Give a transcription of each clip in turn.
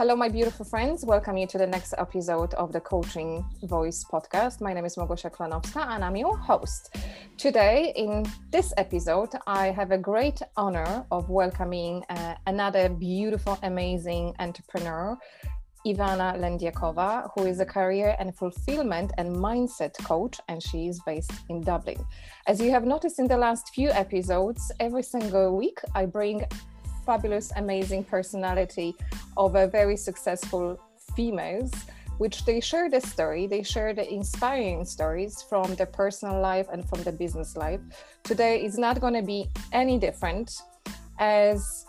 Hello, my beautiful friends. Welcome you to the next episode of the Coaching Voice podcast. My name is Małgosia Klanowska and I'm your host. Today, in this episode, I have a great honor of welcoming uh, another beautiful, amazing entrepreneur, Ivana Lędjakova, who is a career and fulfillment and mindset coach, and she is based in Dublin. As you have noticed in the last few episodes, every single week I bring fabulous, amazing personality of a very successful females, which they share the story, they share the inspiring stories from their personal life and from the business life. Today is not going to be any different as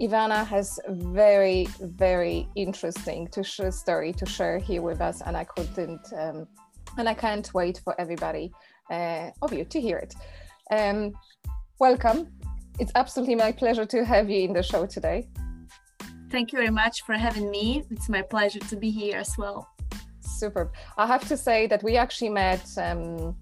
Ivana has very, very interesting to share story to share here with us, and I couldn't, um, and I can't wait for everybody uh, of you to hear it. Um, welcome, it's absolutely my pleasure to have you in the show today. Thank you very much for having me. It's my pleasure to be here as well. Super. I have to say that we actually met um,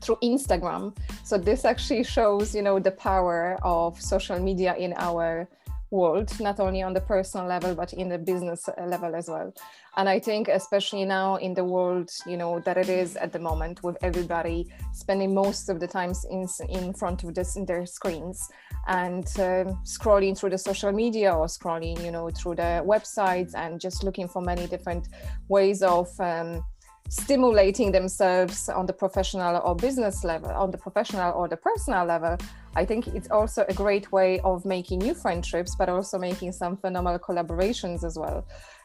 through Instagram. So this actually shows, you know, the power of social media in our world, not only on the personal level, but in the business level as well. And I think, especially now in the world, you know, that it is at the moment with everybody spending most of the times in, in front of this, their screens and um, scrolling through the social media or scrolling, you know, through the websites and just looking for many different ways of um, stimulating themselves on the professional or business level, on the professional or the personal level, I think it's also a great way of making new friendships, but also making some phenomenal collaborations as well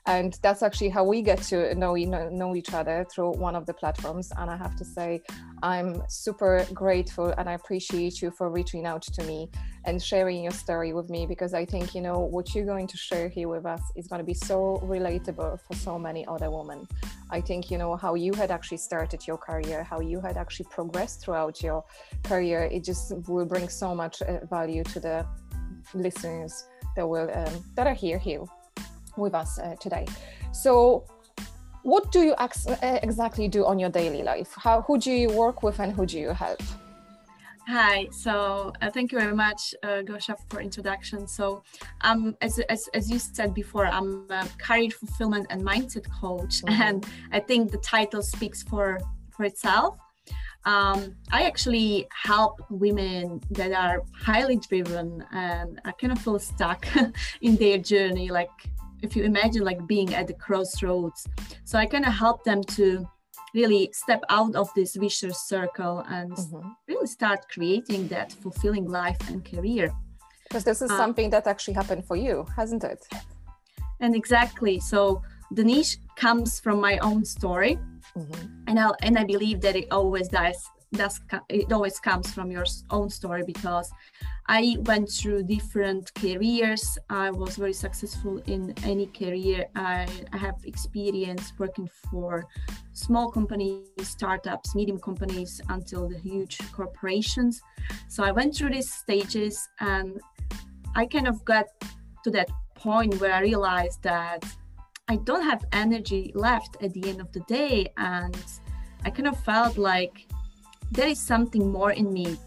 and that's actually how we get to know know, each other through one of the platforms. And i have to say i'm super grateful and i appreciate you for reaching out to me and sharing your story with me because i think you know what you're going to share here with us is going to be so relatable for so many other women. I think you know how you had actually started your career how you had actually progressed throughout your career it just will bring so much uh, value to the listeners that will um, that are here here with us uh, today. So, what do you ex- uh, exactly do on your daily life? How who do you work with and who do you help? Hi, so uh, thank you very much, uh, Gosha, for introduction. So, um, as, as, as you said before, I'm a career fulfillment and mindset coach, mm-hmm. and I think the title speaks for for itself. Um, I actually help women that are highly driven and are kind of feel stuck in their journey, like if you imagine like being at the crossroads. So i kind of help them to really step out of this vicious circle and mm-hmm. really start creating that fulfilling life and career. Because this is uh, something that actually happened for you hasn't it? And exactly. So the niche comes from my own story. Mm-hmm. and I and I believe that it always does does it always comes from your own story because I went through different careers. I was very successful in any career. I, I have experience working for small companies, startups, medium companies, until the huge corporations. So I went through these stages and I kind of got to that point where I realized that I don't have energy left at the end of the day. And I kind of felt like there is something more in me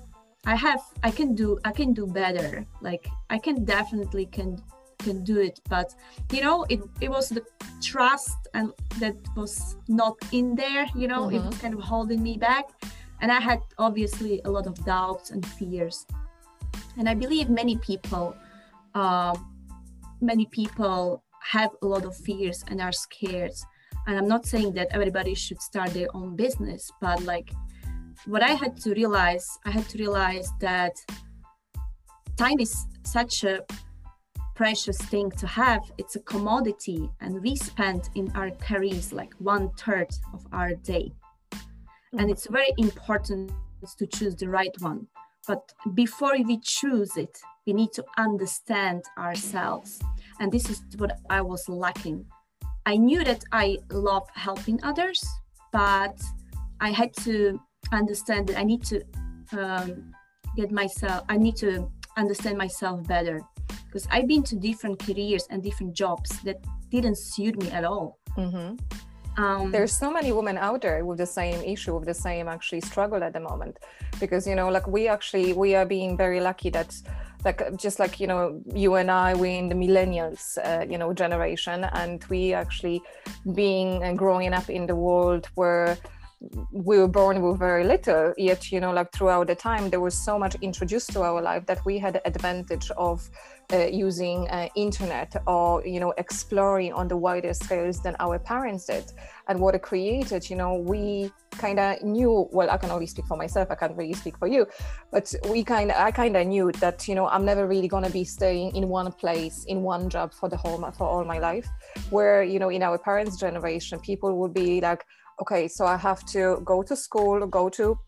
i have i can do i can do better. Like i can definitely can can do it but you know it, it was the trust and that was not in there you know mm-hmm. it was kind of holding me back. And i had obviously a lot of doubts and fears. And i believe many people uh, many people have a lot of fears and are scared. And i'm not saying that everybody should start their own business but like what I had to realize, I had to realize that time is such a precious thing to have. It's a commodity, and we spend in our careers like one third of our day. And it's very important to choose the right one. But before we choose it, we need to understand ourselves. And this is what I was lacking. I knew that I love helping others, but I had to understand that I need to um, get myself, I need to understand myself better because I've been to different careers and different jobs that didn't suit me at all. Mm-hmm. um, there's so many women out there with the same issue with the same actually struggle at the moment because you know like we actually we are being very lucky that like just like you know you and i we're in the millennials uh, you know generation and we actually being and growing up in the world where we were born with very little yet you know like throughout the time there was so much introduced to our life that we had the advantage of uh, using uh, internet or you know exploring on the wider scales than our parents did. And what it created you know we kind of knew well i can only speak for myself i can't really speak for you but we kind of i kind of knew that you know i'm never really going to be staying in one place in one job for the whole for all my life. Where you know in our parents generation people would be like okay, so I have to go to school, go to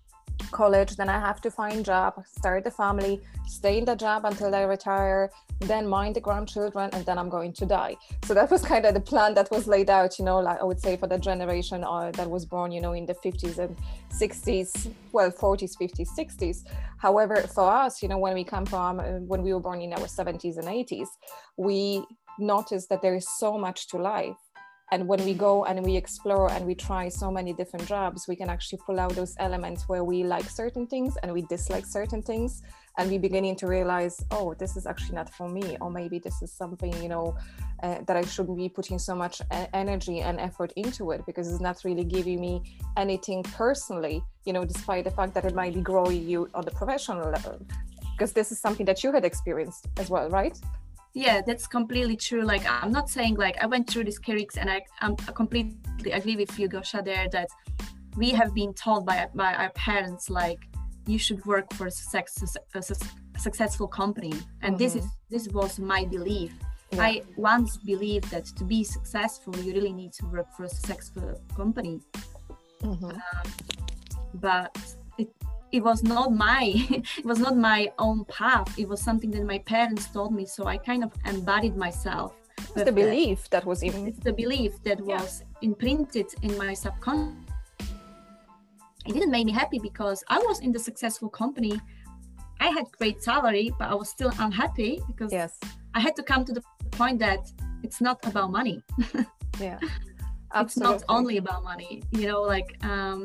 college, then I have to find job, start the family, stay in the job until I retire, then mind the grandchildren, and then I'm going to die. So that was kind of the plan that was laid out, you know, like I would say for the generation uh, that was born, you know, in the 50s and 60s, well, 40s, 50s, 60s. However, for us, you know, when we come from, uh, when we were born in our 70s and 80s, we noticed that there is so much to life and when we go and we explore and we try so many different jobs we can actually pull out those elements where we like certain things and we dislike certain things. And we beginning to realize oh this is actually not for me. Or maybe this is something you know uh, that i shouldn't be putting so much energy and effort into it because it's not really giving me anything personally you know despite the fact that it might be growing you on the professional level. Because this is something that you had experienced as well right yeah that's completely true like i'm not saying like i went through this careers and i I'm, completely agree with you gosha there that we have been told by, by our parents like you should work for a, success, a successful company and mm-hmm. this is this was my belief yeah. i once believed that to be successful you really need to work for a successful company mm-hmm. um, but it was not my it was not my own path. It was something that my parents told me so i kind of embodied myself. It's the belief that, that was in it's the belief that yeah. was imprinted in my subconscious. It didn't make me happy because i was in the successful company. I had great salary but i was still unhappy because yes. I had to come to the point that it's not about money. Yeah. Absolutely. it's not only about money you know like um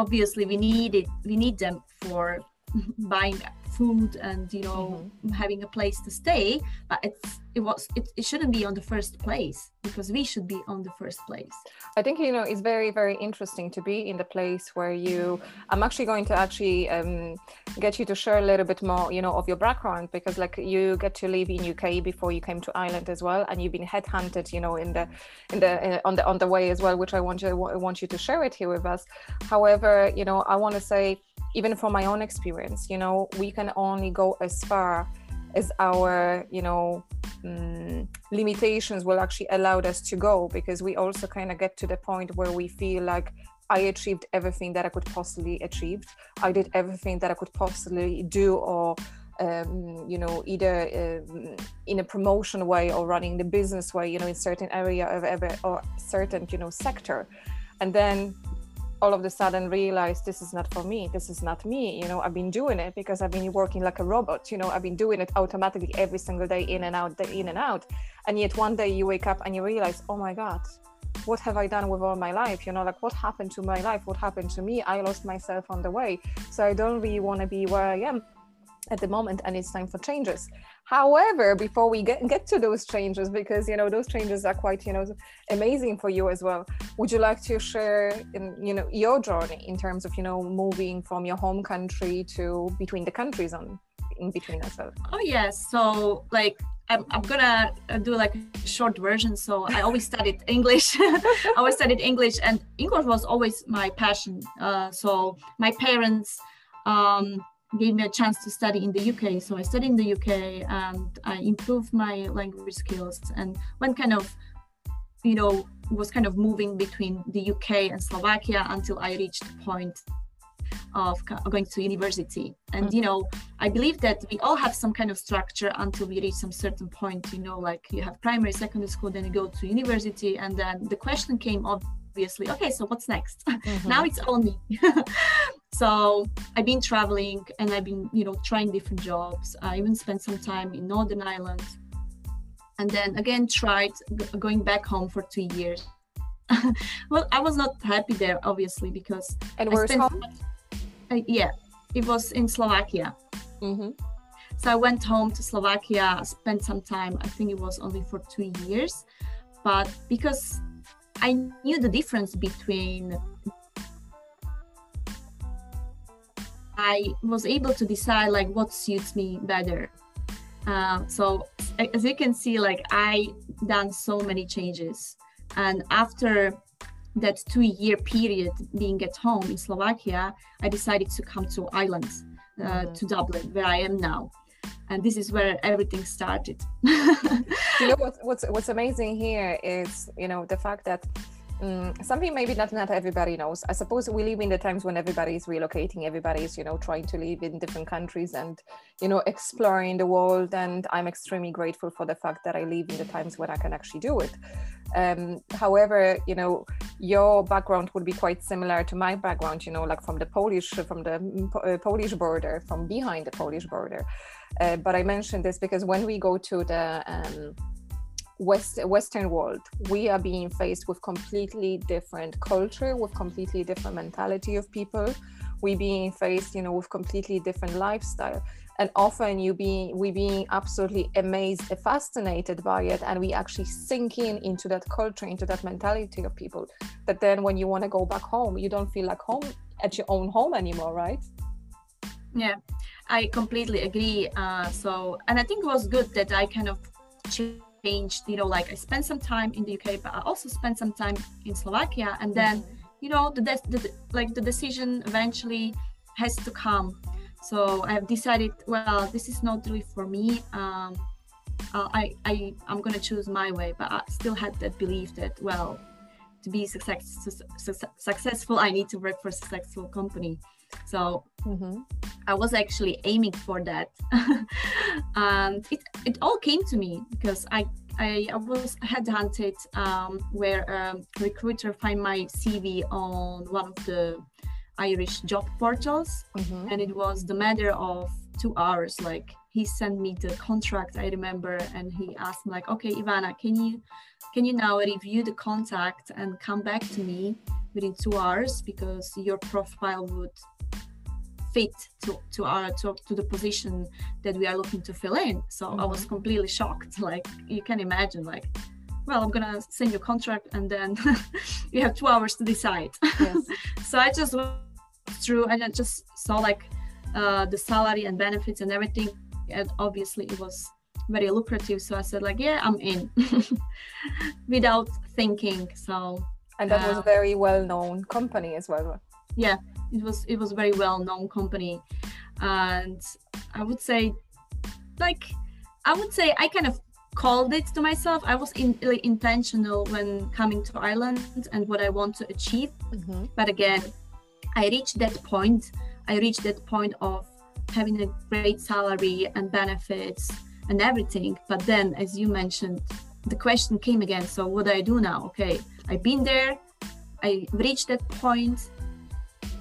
obviously we need it we need them for buying food and you know mm-hmm. having a place to stay but it's it was it, it shouldn't be on the first place because we should be on the first place i think you know it's very very interesting to be in the place where you i'm actually going to actually um, get you to share a little bit more you know of your background because like you get to live in uk before you came to ireland as well and you've been headhunted you know in the in the uh, on the on the way as well which i want you want you to share it here with us however you know i want to say even from my own experience you know we can only go as far as our you know um, limitations will actually allow us to go because we also kind of get to the point where we feel like I achieved everything that I could possibly achieve. I did everything that I could possibly do, or um, you know, either um, in a promotion way or running the business way, you know, in certain area of ever or certain you know sector, and then all of a sudden realize this is not for me this is not me you know i've been doing it because i've been working like a robot you know i've been doing it automatically every single day in and out in and out. And yet one day you wake up and you realize oh my god what have i done with all my life? You know like what happened to my life? What happened to me? I lost myself on the way. So i don't really want to be where i am at the moment and it's time for changes. However before we get, get to those changes because you know those changes are quite you know amazing for you as well would you like to share in, you know your journey in terms of you know moving from your home country to between the countries on in between as well? Oh yes. So like I'm, I'm gonna uh, do like a short version. So i always studied english. I always studied english and english was always my passion. Uh, so my parents um, gave me a chance to study in the UK. So I studied in the UK and I improved my language skills and went kind of, you know, was kind of moving between the UK and Slovakia until I reached the point of going to university. And, mm-hmm. you know, I believe that we all have some kind of structure until we reach some certain point, you know, like you have primary, secondary school, then you go to university. And then the question came obviously, okay, so what's next? Mm-hmm. now it's me. So I've been traveling and I've been, you know, trying different jobs. I even spent some time in Northern Ireland, and then again tried going back home for two years. well, I was not happy there, obviously, because. And where's home? Uh, yeah, it was in Slovakia. Mm-hmm. So I went home to Slovakia, spent some time. I think it was only for two years, but because I knew the difference between I was able to decide like what suits me better. Uh, so as you can see, like I done so many changes, and after that two-year period being at home in Slovakia, I decided to come to Ireland, uh, mm-hmm. to Dublin, where I am now, and this is where everything started. you know what's, what's what's amazing here is you know the fact that um, something maybe not not everybody knows. I suppose we live in the times when everybody is relocating, everybody is you know trying to live in different countries and you know exploring the world. And I'm extremely grateful for the fact that I live in the times when I can actually do it. Um, however, you know your background would be quite similar to my background. You know, like from the Polish from the mm, uh, Polish border, from behind the Polish border. Uh, but I mentioned this because when we go to the um, West, Western world, we are being faced with completely different culture, with completely different mentality of people. We being faced, you know, with completely different lifestyle. And often you being we being absolutely amazed, fascinated by it, and we actually sink in into that culture, into that mentality of people. That then when you want to go back home, you don't feel like home at your own home anymore, right? Yeah, I completely agree. Uh, so, and I think it was good that I kind of changed you know like i spent some time in the uk but i also spent some time in slovakia. And then you know the, the like the decision eventually has to come. So i have decided well this is not really for me. Um, uh, I, I i'm gonna choose my way but i still had that belief that well to be success, su- successful i need to work for a successful company so mm-hmm. I was actually aiming for that, and it it all came to me because I I, I was headhunted um, where a recruiter find my CV on one of the Irish job portals, mm-hmm. and it was the matter of two hours. Like he sent me the contract, I remember, and he asked me like, "Okay, Ivana, can you can you now review the contact and come back to me within two hours because your profile would fit to to our to, to the position that we are looking to fill in. So mm-hmm. i was mm-hmm. completely shocked. Like you can imagine like well i'm gonna send you a contract and then you have two hours to decide. Yes. so i just went through and i just saw like uh, the salary and benefits and everything. And obviously it was very lucrative. So i said like yeah i'm in. Without thinking. So and that uh, was a very well known company as well. Yeah it was it was a very well known company. And i would say like i would say i kind of called it to myself. I was in, like, intentional when coming to ireland and what i want to achieve. Mm-hmm. but again i reached that point. I reached that point of having a great salary and benefits and everything. But then as you mentioned the question came again. So what do i do now? Okay i've been there. I reached that point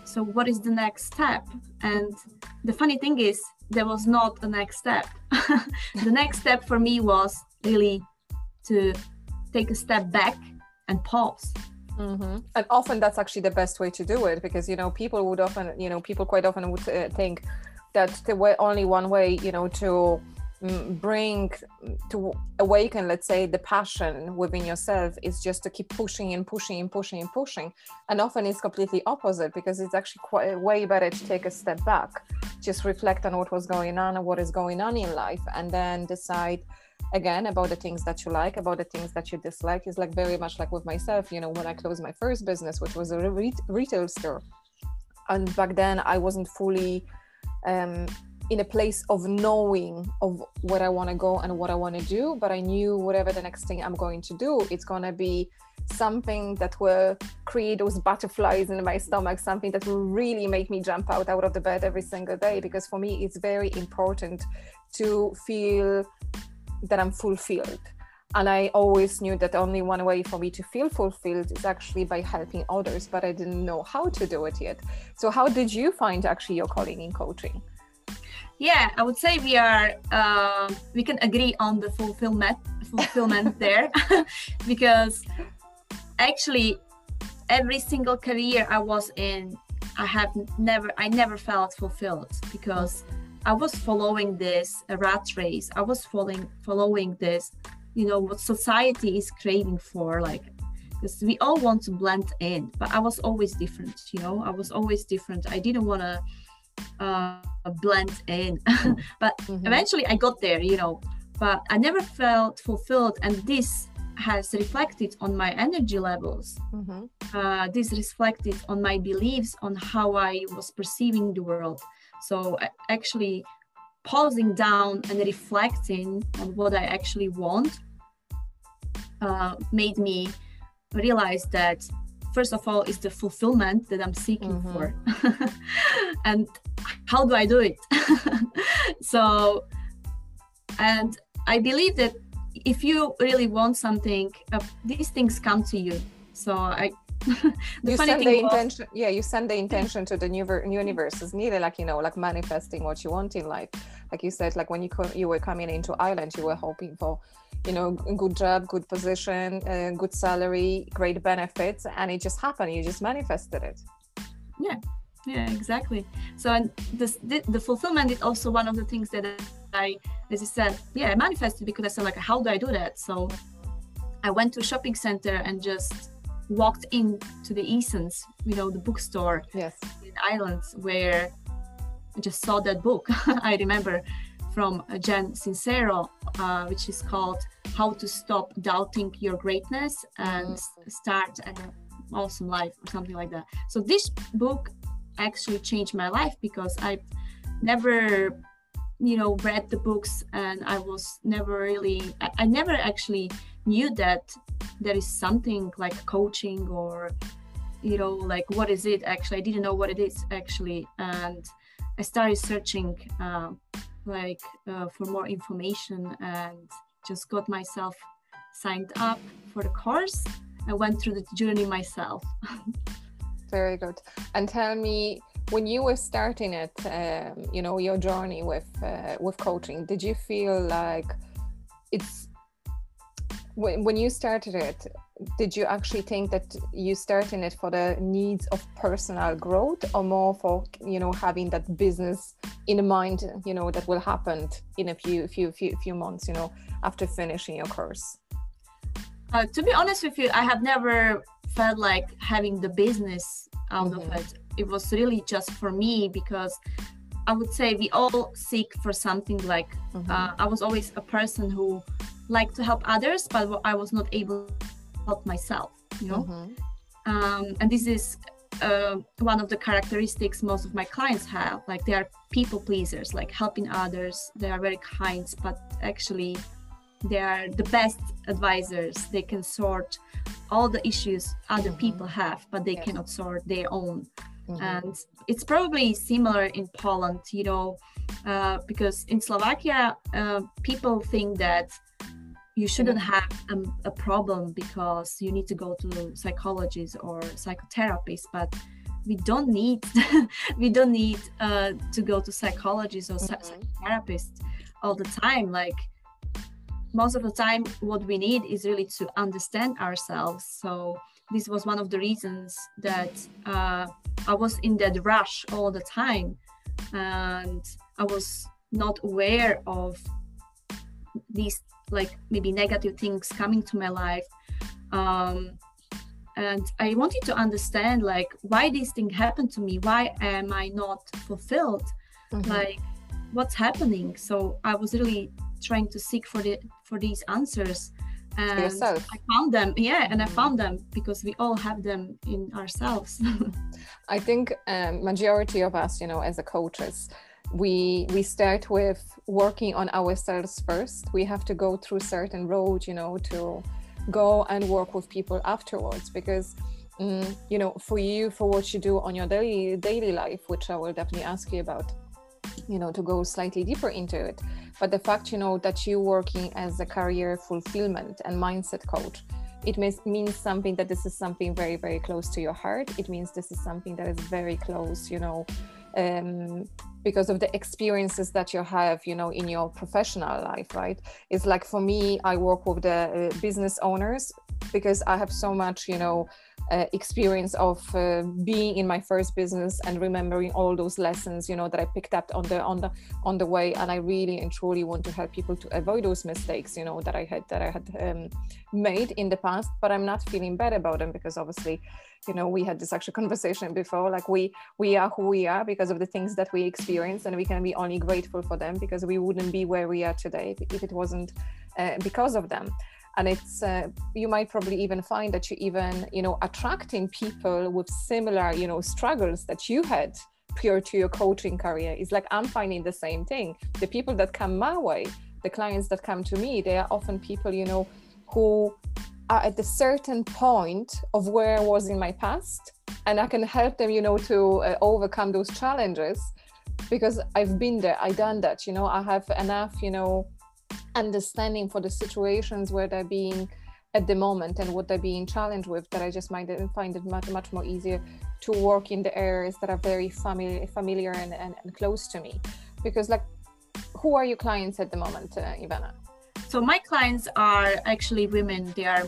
so what is the next step? And the funny thing is there was not a next step. The next step for me was really to take a step back and pause. Mm-hmm. and often that's actually the best way to do it because you know people would often you know people quite often would uh, think that the way only one way you know to bring to awaken let's say the passion within yourself is just to keep pushing and pushing and pushing and pushing. And often it's completely opposite because it's actually quite way better to take a step back just reflect on what was going on and what is going on in life and then decide again about the things that you like about the things that you dislike. Is like very much like with myself you know when i closed my first business which was a re- retail store and back then i wasn't fully um, in a place of knowing of what I want to go and what I want to do, but I knew whatever the next thing I'm going to do, it's going to be something that will create those butterflies in my stomach, something that will really make me jump out out of the bed every single day. Because for me, it's very important to feel that I'm fulfilled. And I always knew that only one way for me to feel fulfilled is actually by helping others, but I didn't know how to do it yet. So, how did you find actually your calling in coaching? Yeah i would say we are uh, we can agree on the fulfillment fulfillment there. Because actually every single career i was in i have never i never felt fulfilled because i was following this rat race. I was following following this you know what society is craving for like because we all want to blend in but i was always different you know? I was always different. I didn't want to uh, blend in but mm-hmm. eventually i got there you know but i never felt fulfilled and this has reflected on my energy levels mm-hmm. uh, this reflected on my beliefs on how i was perceiving the world so actually pausing down and reflecting on what i actually want uh, made me realize that first of all is the fulfillment that i'm seeking mm-hmm. for. And how do i do it? So and i believe that if you really want something uh, these things come to you. So i you send the intention was, yeah you send the intention to the new universe. It's nearly like you know like manifesting what you want in life. Like you said like when you co- you were coming into ireland you were hoping for you know good job good position uh, good salary great benefits and it just happened. You just manifested it. Yeah. Yeah exactly. So and this the, the fulfillment is also one of the things that i as i said yeah i manifested because i said like how do i do that? So i went to a shopping center and just walked into the Easons, you know, the bookstore yes. in Ireland, where I just saw that book. I remember from Jen Sincero, uh, which is called How to Stop Doubting Your Greatness and mm. Start an Awesome Life or something like that. So this book actually changed my life because I never you know read the books and i was never really I, I, never actually knew that there is something like coaching or you know like what is it? Actually i didn't know what it is actually. And i started searching uh, like uh, for more information and just got myself signed up for the course i went through the journey myself. Very good. And tell me when you were starting it um, you know your journey with uh, with coaching did you feel like it's when, when you started it did you actually think that you started it for the needs of personal growth or more for you know having that business in mind you know that will happen in a few few few few months you know after finishing your course uh, to be honest with you i have never felt like having the business out mm-hmm. of it it was really just for me because i would say we all seek for something like mm-hmm. uh, i was always a person who liked to help others but i was not able to help myself you know mm-hmm. um, and this is uh, one of the characteristics most of my clients have like they are people pleasers like helping others they are very kind but actually they are the best advisors they can sort all the issues other mm-hmm. people have but they yes. cannot sort their own mm-hmm. and it's probably similar in poland you know uh, because in slovakia uh, people think that you shouldn't have a, a, problem because you need to go to psychologists or psychotherapists but we don't need we don't need uh, to go to psychologists or mm-hmm. psychotherapists all the time like most of the time what we need is really to understand ourselves so this was one of the reasons that uh, i was in that rush all the time and i was not aware of these like maybe negative things coming to my life. Um, and i wanted to understand like why these things happen to me. Why am i not fulfilled? Mm-hmm. like what's happening? So i was really trying to seek for the for these answers and yourself. i found them yeah and i found them because we all have them in ourselves i think um, majority of us you know as a coaches we we start with working on ourselves first we have to go through certain road you know to go and work with people afterwards because um, you know for you for what you do on your daily daily life which i will definitely ask you about you know to go slightly deeper into it. But the fact you know that you're working as a career fulfillment and mindset coach it means something that this is something very very close to your heart. It means this is something that is very close you know um, because of the experiences that you have you know in your professional life right? It's like for me i work with the uh, business owners because i have so much you know uh, experience of uh, being in my first business and remembering all those lessons you know that i picked up on the on the on the way. And i really and truly want to help people to avoid those mistakes you know that i had that i had um, made in the past but i'm not feeling bad about them because obviously you know we had this actual conversation before like we we are who we are because of the things that we experience and we can be only grateful for them because we wouldn't be where we are today if it wasn't uh, because of them and it's uh, you might probably even find that you even you know attracting people with similar you know struggles that you had prior to your coaching career. Is like i'm finding the same thing. The people that come my way the clients that come to me they are often people you know who are at a certain point of where I was in my past, and I can help them, you know, to uh, overcome those challenges because I've been there, I done that, you know, I have enough, you know, understanding for the situations where they're being at the moment and what they're being challenged with that I just might find it much much more easier to work in the areas that are very familiar familiar and, and, and close to me because like who are your clients at the moment uh, Ivana? So my clients are actually women. They are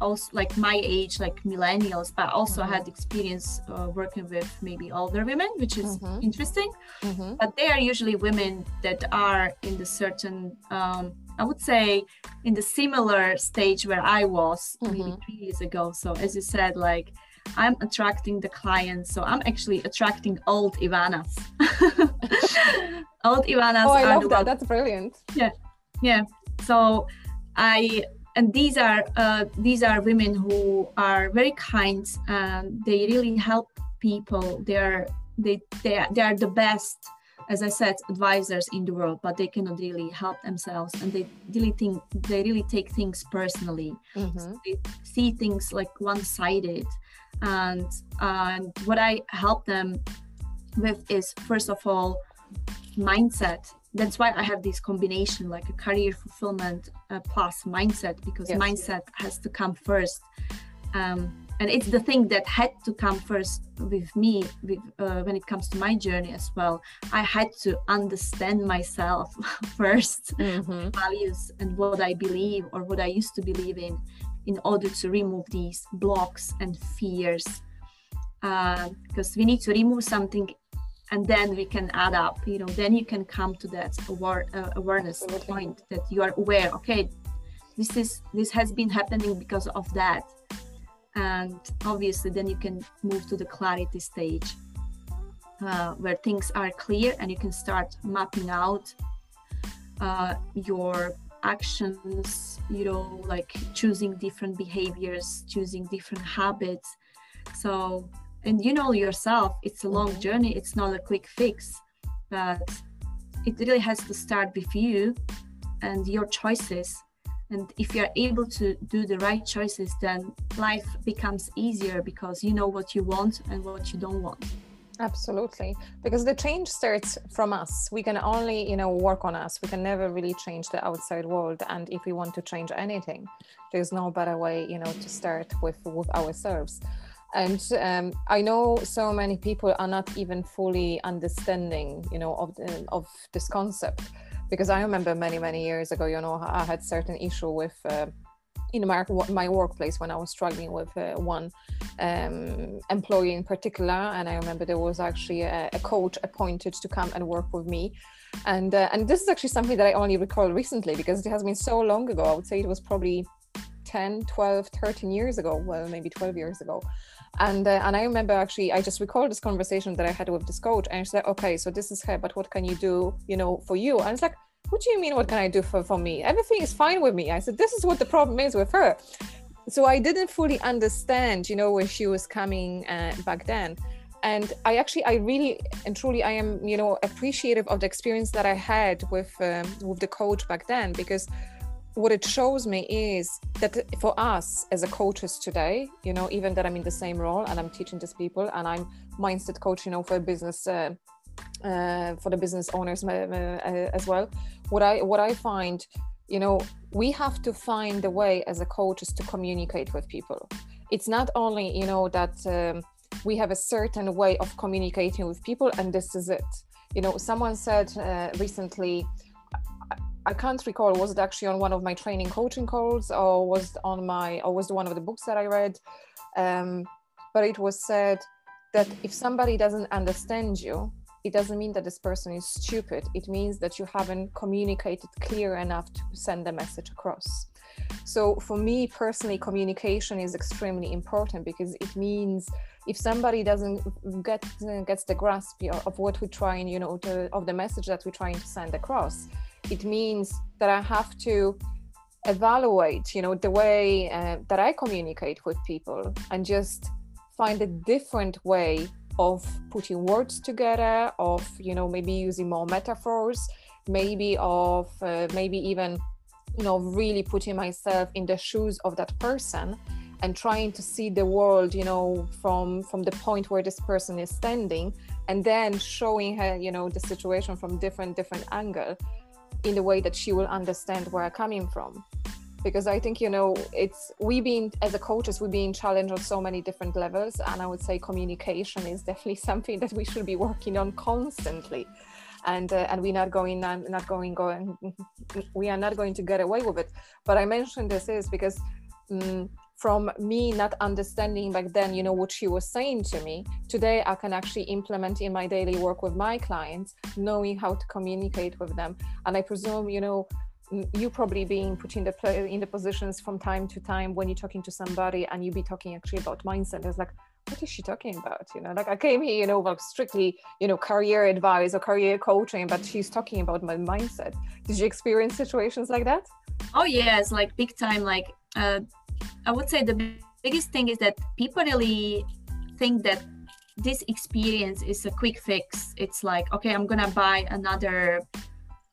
also like my age, like millennials, but also mm-hmm. had experience uh, working with maybe older women, which is mm-hmm. interesting. Mm-hmm. But they are usually women that are in the certain, um, I would say, in the similar stage where I was maybe mm-hmm. three years ago. So as you said, like I'm attracting the clients. So I'm actually attracting old Ivanas. old Ivanas. Oh, I love that. That's brilliant. Yeah. Yeah so i and these are uh, these are women who are very kind and they really help people. They are they they are, they are the best as i said advisors in the world but they cannot really help themselves and they really think they really take things personally. Mm-hmm. so they see things like one-sided. And and what i help them with is first of all mindset that's why I have this combination like a career fulfillment uh, plus mindset because yes. mindset has to come first. Um, and it's the thing that had to come first with me with, uh, when it comes to my journey as well. I had to understand myself 1st mm-hmm. values and what I believe or what I used to believe in, in order to remove these blocks and fears. Uh, because we need to remove something and then we can add up you know then you can come to that uh, awareness Absolutely. point that you are aware okay this is this has been happening because of that and obviously then you can move to the clarity stage uh, where things are clear and you can start mapping out uh, your actions you know like choosing different behaviors choosing different habits so and you know yourself it's a long mm-hmm. journey it's not a quick fix but it really has to start with you and your choices. And if you're able to do the right choices then life becomes easier because you know what you want and what you don't want. Absolutely. Because the change starts from us. We can only you know work on us. We can never really change the outside world. And if we want to change anything there's no better way you know to start with with ourselves and um, i know so many people are not even fully understanding you know of of this concept. Because i remember many many years ago you know i had certain issue with uh, in my, my workplace when i was struggling with uh, one um, employee in particular. And i remember there was actually a, a coach appointed to come and work with me. And uh, and this is actually something that i only recall recently because it has been so long ago. I would say it was probably 10 12 13 years ago. Well maybe 12 years ago and uh, and I remember actually I just recalled this conversation that I had with this coach and she said okay so this is her but what can you do you know for you? And it's like what do you mean what can I do for, for me? Everything is fine with me. I said this is what the problem is with her. So I didn't fully understand you know where she was coming uh, back then. And I actually I really and truly I am you know appreciative of the experience that I had with um, with the coach back then because what it shows me is that for us as a coaches today you know even that i'm in the same role and i'm teaching these people and i'm mindset coach you know for business uh, uh, for the business owners uh, uh, as well what i what i find you know we have to find a way as a coaches to communicate with people. It's not only you know that um, we have a certain way of communicating with people and this is it. You know someone said uh, recently I can't recall was it actually on one of my training coaching calls or was on my or was one of the books that I read? Um, but it was said that if somebody doesn't understand you it doesn't mean that this person is stupid. It means that you haven't communicated clear enough to send the message across. So for me personally communication is extremely important because it means if somebody doesn't get gets the grasp of what we're trying you know to, of the message that we're trying to send across it means that i have to evaluate you know the way uh, that i communicate with people and just find a different way of putting words together of you know maybe using more metaphors maybe of uh, maybe even you know really putting myself in the shoes of that person and trying to see the world you know from from the point where this person is standing and then showing her you know the situation from different different angle in the way that she will understand where i'm coming from. Because i think you know it's we being as a coaches we being challenged on so many different levels and i would say communication is definitely something that we should be working on constantly. And uh, and we're not going not going going we are not going to get away with it. But i mentioned this is because um, from me not understanding back then you know what she was saying to me today i can actually implement in my daily work with my clients knowing how to communicate with them and i presume you know you probably being put in the in the positions from time to time when you're talking to somebody and you be talking actually about mindset it's like what is she talking about? You know, like I came here, you know, like strictly, you know, career advice or career coaching, but she's talking about my mindset. Did you experience situations like that? Oh yes, like big time. Like uh, I would say the biggest thing is that people really think that this experience is a quick fix. It's like, okay, I'm gonna buy another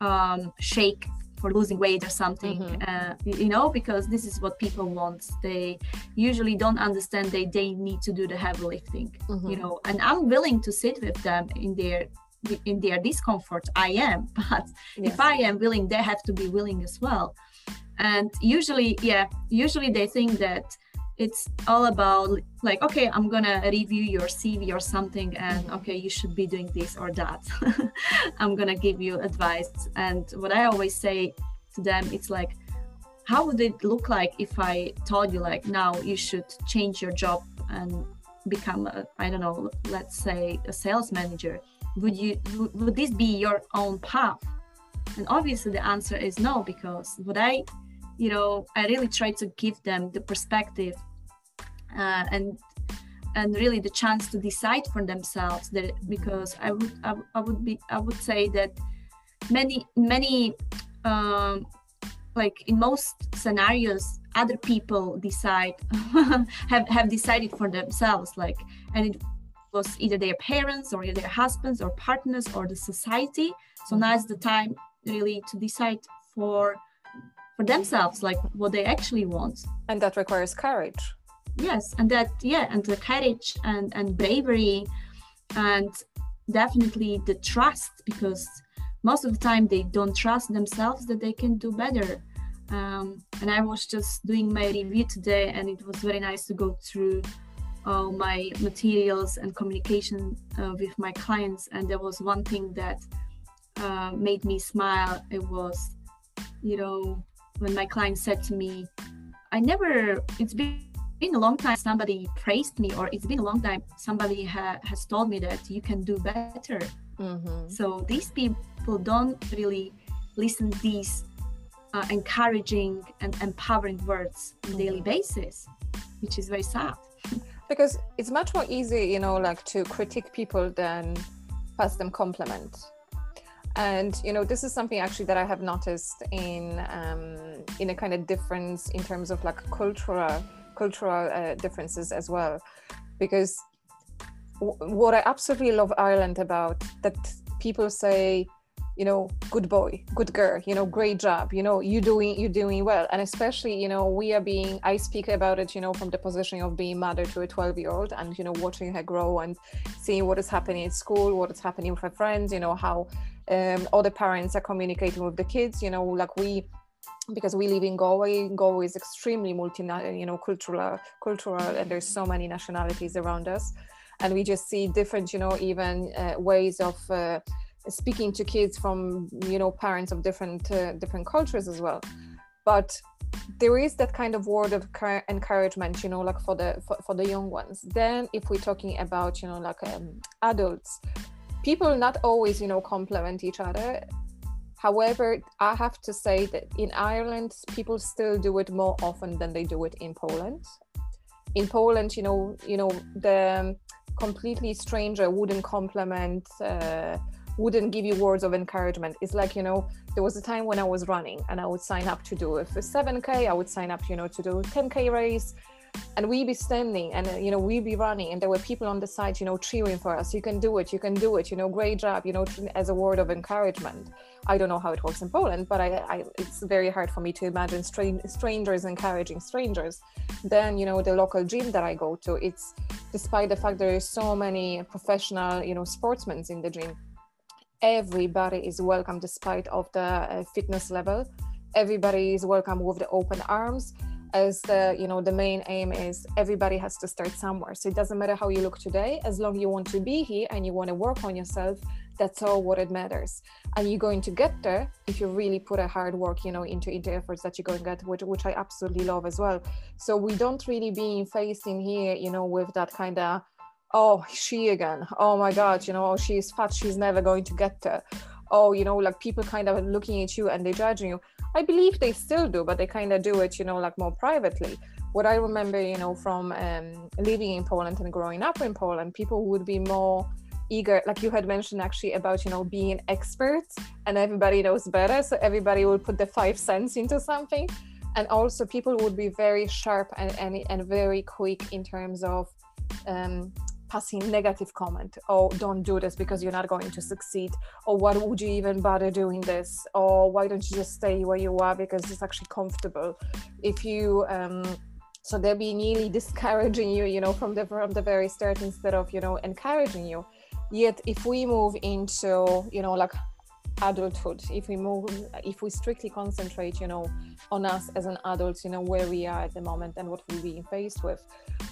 um, shake for losing weight or something mm-hmm. uh, you know because this is what people want they usually don't understand they they need to do the heavy lifting mm-hmm. you know and i'm willing to sit with them in their in their discomfort i am but yes. if i am willing they have to be willing as well and usually yeah usually they think that it's all about like okay i'm gonna review your cv or something and okay you should be doing this or that. I'm gonna give you advice. And what i always say to them it's like how would it look like if i told you like now you should change your job and become I don't know let's say a sales manager? Would you would this be your own path? And obviously the answer is no because what i you know i really try to give them the perspective uh, and and really the chance to decide for themselves that because I would I, I would be I would say that many many um, like in most scenarios other people decide have have decided for themselves like and it was either their parents or their husbands or partners or the society. So now is the time really to decide for for themselves like what they actually want. And that requires courage. Yes and that yeah and the courage and and bravery and definitely the trust because most of the time they don't trust themselves that they can do better. Um, and i was just doing my review today and it was very nice to go through all my materials and communication uh, with my clients. And there was one thing that uh, made me smile. It was you know when my client said to me i never it's been been a long time somebody praised me or it's been a long time somebody ha- has told me that you can do better mm-hmm. so these people don't really listen these uh, encouraging and empowering words on mm-hmm. daily basis which is very sad because it's much more easy you know like to critique people than pass them compliment and you know this is something actually that i have noticed in um, in a kind of difference in terms of like cultural cultural uh, differences as well. Because w- what i absolutely love ireland about that people say you know good boy good girl you know great job you know you doing you doing well. And especially you know we are being i speak about it you know from the position of being mother to a 12 year old and you know watching her grow and seeing what is happening at school what is happening with her friends you know how um, the parents are communicating with the kids you know like we because we live in Galway. Galway is extremely multi, you know, cultural, cultural, and there's so many nationalities around us, and we just see different, you know, even uh, ways of uh, speaking to kids from you know parents of different uh, different cultures as well but there is that kind of word of encouragement you know like for the for, for the young ones then if we're talking about you know like um, adults people not always you know complement each other however i have to say that in ireland people still do it more often than they do it in poland in poland you know you know the completely stranger wouldn't compliment uh, wouldn't give you words of encouragement. It's like, you know, there was a time when I was running and I would sign up to do for 7K, I would sign up, you know, to do 10K race. And we'd be standing and, uh, you know, we'd be running and there were people on the side, you know, cheering for us. You can do it, you can do it, you know, great job, you know, as a word of encouragement. I don't know how it works in Poland, but I, I it's very hard for me to imagine strangers encouraging strangers. Then, you know, the local gym that I go to, it's despite the fact there are so many professional, you know, sportsmen in the gym everybody is welcome despite of the uh, fitness level everybody is welcome with the open arms as the you know the main aim is everybody has to start somewhere. So it doesn't matter how you look today as long you want to be here and you want to work on yourself that's all what it matters. And you're going to get there if you really put a hard work you know into into efforts that you're going to get which, which i absolutely love as well. So we don't really being faced in here you know with that kind of oh she again. Oh my god you know oh she's fat. She's never going to get there oh you know like people kind of looking at you and they're judging you. I believe they still do but they kind of do it you know like more privately. What i remember you know from um, living in poland and growing up in poland people would be more eager like you had mentioned actually about you know being experts and everybody knows better so everybody will put the five cents into something. And also people would be very sharp and and, and very quick in terms of um, passing negative comment oh don't do this because you're not going to succeed or what would you even bother doing this? or why don't you just stay where you are because it's actually comfortable? If you um, so they'll be nearly discouraging you you know from the from the very start instead of you know encouraging you. Yet if we move into you know like adulthood if we move if we strictly concentrate you know on us as an adult you know where we are at the moment and what we're being faced with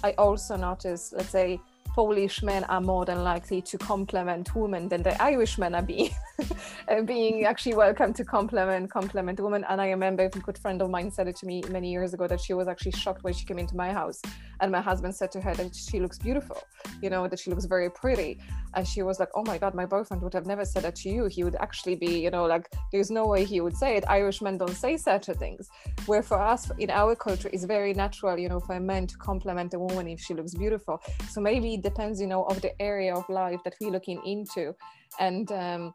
i also notice let's say Polish men are more than likely to compliment women than the Irish men are being being actually welcome to compliment compliment women. And I remember a good friend of mine said it to me many years ago that she was actually shocked when she came into my house, and my husband said to her that she looks beautiful, you know, that she looks very pretty, and she was like, "Oh my God, my boyfriend would have never said that to you. He would actually be, you know, like there's no way he would say it. Irish men don't say such things. Where for us in our culture, it's very natural, you know, for a man to compliment a woman if she looks beautiful. So maybe it depends, you know, of the area of life that we're looking into and um,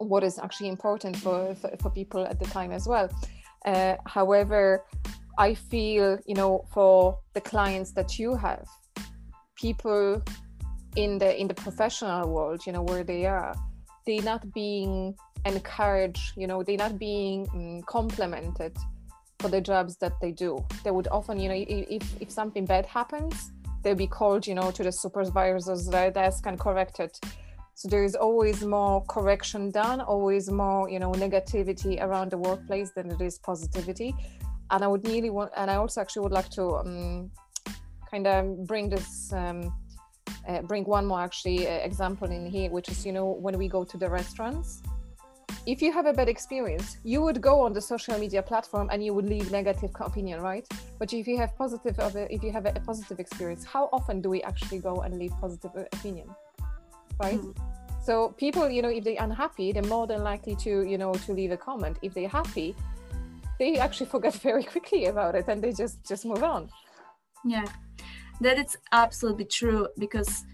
what is actually important for, for, for, people at the time as well. Uh, however, I feel, you know, for the clients that you have, people in the in the professional world, you know, where they are, they're not being encouraged, you know, they're not being um, complimented for the jobs that they do. They would often, you know, if if something bad happens, they'll be called, you know, to the supervisor's desk and corrected. So there is always more correction done, always more, you know, negativity around the workplace than it is positivity. And I would really want, and I also actually would like to um, kind of bring this, um, uh, bring one more actually uh, example in here, which is, you know, when we go to the restaurants, if you have a bad experience, you would go on the social media platform and you would leave negative opinion, right? But if you have positive, if you have a positive experience, how often do we actually go and leave positive opinion, right? Mm. So people, you know, if they're unhappy, they're more than likely to, you know, to leave a comment. If they're happy, they actually forget very quickly about it and they just just move on. Yeah, that is absolutely true because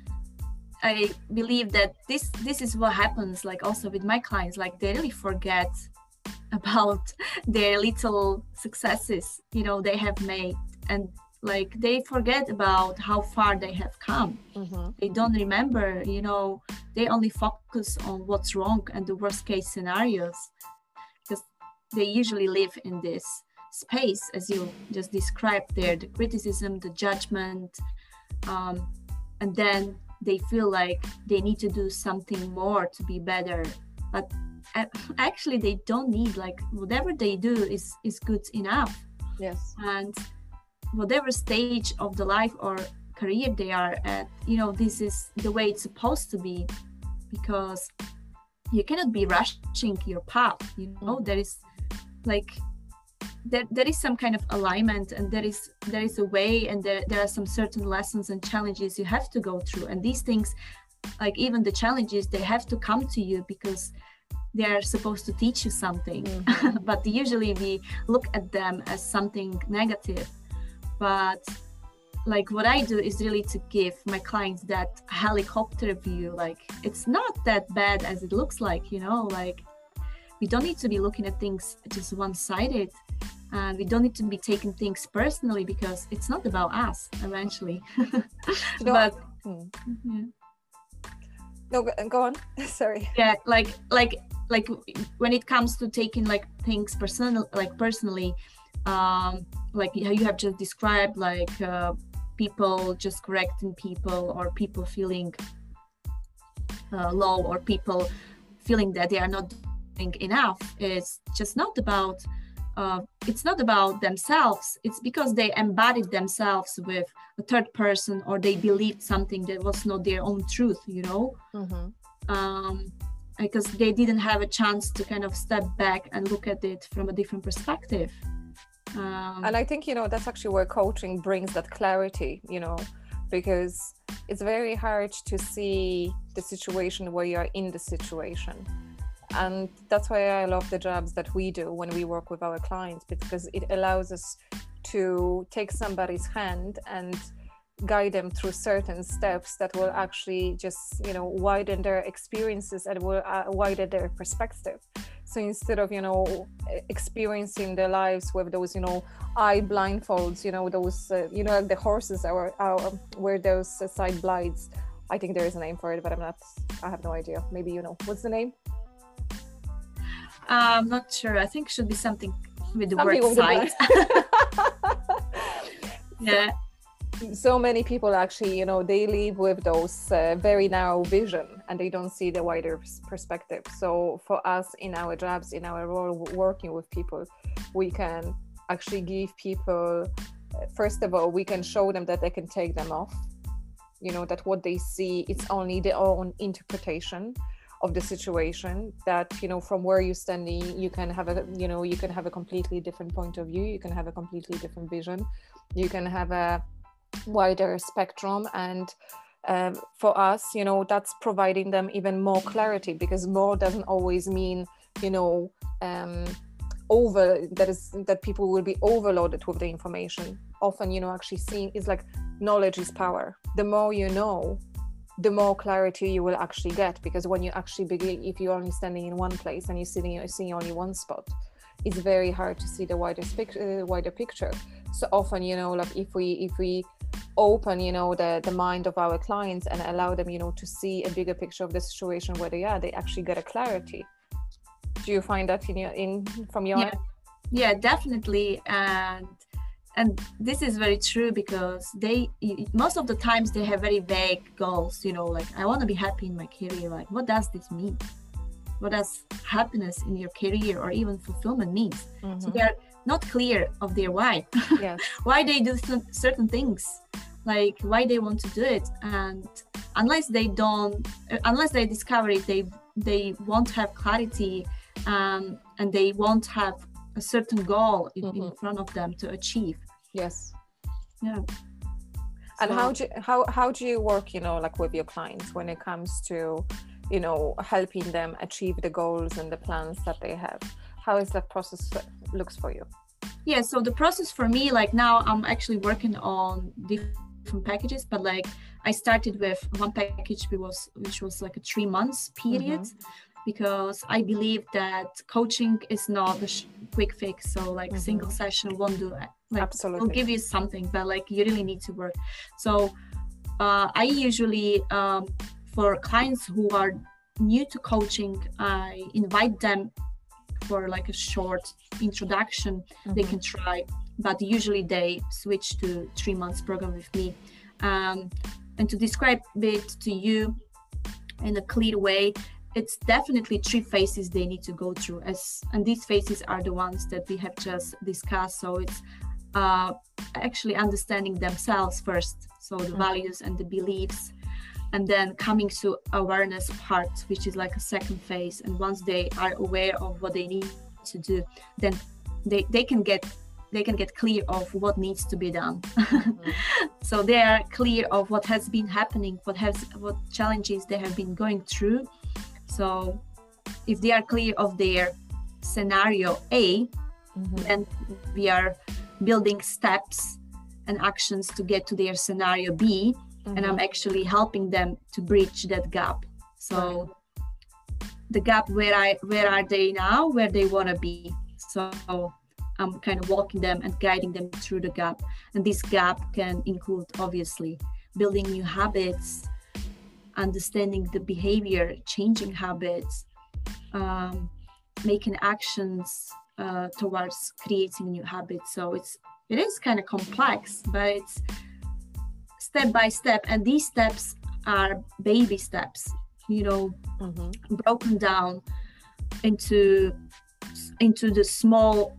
I believe that this this is what happens like also with my clients like they really forget about their little successes you know they have made and like they forget about how far they have come. Mm-hmm. they don't remember you know they only focus on what's wrong and the worst case scenarios. Because they usually live in this space as you just described there the criticism the judgment um, and then they feel like they need to do something more to be better. But actually they don't need like whatever they do is is good enough. Yes. And whatever stage of the life or career they are at you know this is the way it's supposed to be because you cannot be rushing your path you know? There is like there, there is some kind of alignment and there is there is a way and there, there are some certain lessons and challenges you have to go through. And these things like even the challenges they have to come to you because they are supposed to teach you something. Mm-hmm. but usually we look at them as something negative but like what i do is really to give my clients that helicopter view like it's not that bad as it looks like you know like we don't need to be looking at things just one-sided and we don't need to be taking things personally because it's not about us eventually but hmm. yeah. no go on sorry yeah like like like when it comes to taking like things personal like personally um like you have just described like uh, people just correcting people or people feeling uh, low or people feeling that they are not doing enough. Is just not about uh, it's not about themselves. It's because they embodied themselves with a third person or they believed something that was not their own truth you know? Mm-hmm. um, because they didn't have a chance to kind of step back and look at it from a different perspective um, and i think you know that's actually where coaching brings that clarity you know because it's very hard to see the situation where you're in the situation. And that's why i love the jobs that we do when we work with our clients because it allows us to take somebody's hand and guide them through certain steps that will actually just you know widen their experiences and will uh, widen their perspective so instead of you know experiencing their lives with those you know eye blindfolds you know those uh, you know like the horses are, are wear those uh, side blinds i think there is a name for it but i'm not i have no idea. Maybe you know. What's the name? I'm not sure. I think it should be something with the something word side yeah so many people actually you know they live with those uh, very narrow vision and they don't see the wider perspective. So for us in our jobs in our role working with people we can actually give people uh, first of all we can show them that they can take them off. You know that what they see it's only their own interpretation of the situation that you know from where you're standing you can have a you know you can have a completely different point of view you can have a completely different vision you can have a wider spectrum. And um, for us you know that's providing them even more clarity because more doesn't always mean you know um, over that is that people will be overloaded with the information. Often you know actually seeing is like knowledge is power. The more you know the more clarity you will actually get because when you actually begin if you're only standing in one place and you're sitting you're seeing only one spot it's very hard to see the wider, uh, wider picture. So often you know like if we if we open you know the the mind of our clients and allow them you know to see a bigger picture of the situation where they are they actually get a clarity. Do you find that in your in from your yeah, yeah definitely. And and this is very true because they most of the times they have very vague goals you know like i want to be happy in my career. Like what does this mean? What does happiness in your career or even fulfillment means? Mm-hmm. so they're not clear of their why. Yes. why they do certain things. Like why they want to do it. And unless they don't unless they discover it they they won't have clarity um, and they won't have a certain goal in, mm-hmm. in front of them to achieve. Yes. Yeah. And so, how do how how do you work you know like with your clients when it comes to you know helping them achieve the goals and the plans that they have? How is that process looks for you yeah so the process for me like now i'm actually working on different packages but like i started with one package which was which was like a three months period mm-hmm. because i believe that coaching is not a sh- quick fix so like mm-hmm. single session won't do it like absolutely will give you something but like you really need to work so uh, i usually um, for clients who are new to coaching, I invite them for like a short introduction. Mm-hmm. They can try, but usually they switch to three months program with me. Um, and to describe it to you in a clear way, it's definitely three phases they need to go through. As and these phases are the ones that we have just discussed. So it's uh, actually understanding themselves first, so the mm-hmm. values and the beliefs and then coming to awareness part which is like a second phase and once they are aware of what they need to do then they, they can get they can get clear of what needs to be done mm-hmm. so they are clear of what has been happening what has what challenges they have been going through so if they are clear of their scenario a mm-hmm. then we are building steps and actions to get to their scenario b mm-hmm. and i'm actually helping them to bridge that gap so the gap where i where are they now where they want to be so I'm kind of walking them and guiding them through the gap. And this gap can include obviously building new habits, understanding the behavior, changing habits, um, making actions uh, towards creating new habits. So it's it is kind of complex, but it's step by step, and these steps are baby steps. You know, mm-hmm. broken down into into the small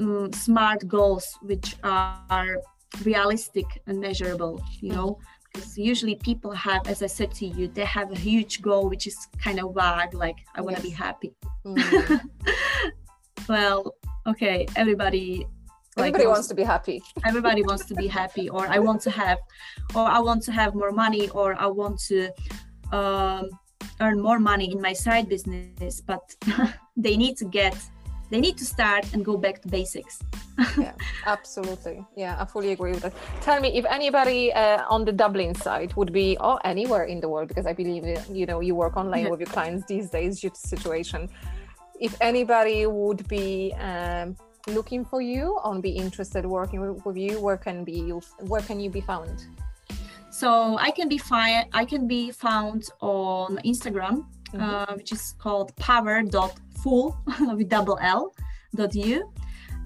um, smart goals which are realistic and measurable you know because usually people have as i said to you they have a huge goal which is kind of vague like i want to yes. be happy mm. well okay everybody like everybody wants to be happy. Everybody wants to be happy or i want to have or i want to have more money or i want to um, earn more money in my side business but they need to get they need to start and go back to basics. Yeah absolutely. Yeah i fully agree with that. Tell me if anybody uh, on the dublin side would be or anywhere in the world because i believe you know you work online yeah. with your clients these days due to situation. If anybody would be um, looking for you or be interested working with, you where can be you where can you be found so i can be find i can be found on instagram mm-hmm. uh, which is called power full with double L dot U.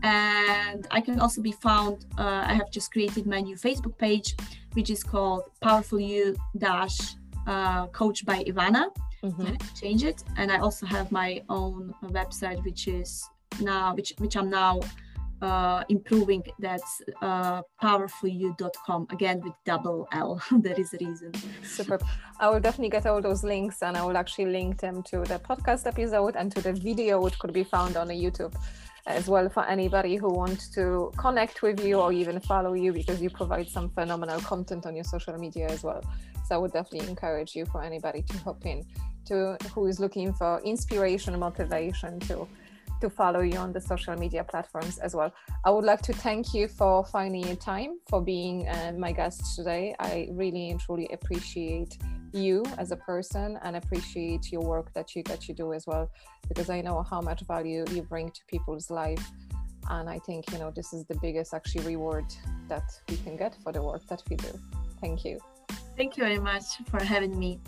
And I can also be found, uh, I have just created my new Facebook page, which is called Powerful You dash uh, Coach by Ivana. Mm-hmm. change it. And I also have my own website, which is now, which, which I'm now uh, improving that's uh, powerfulyou.com again with double L. there is a reason. Super. I will definitely get all those links and I will actually link them to the podcast episode and to the video, which could be found on YouTube as well for anybody who wants to connect with you or even follow you because you provide some phenomenal content on your social media as well. So I would definitely encourage you for anybody to hop in to who is looking for inspiration, motivation to to follow you on the social media platforms as well. I would like to thank you for finding your time for being uh, my guest today. I really and truly appreciate you as a person and appreciate your work that you that you do as well because I know how much value you bring to people's life and I think you know this is the biggest actually reward that we can get for the work that we do. Thank you. Thank you very much for having me.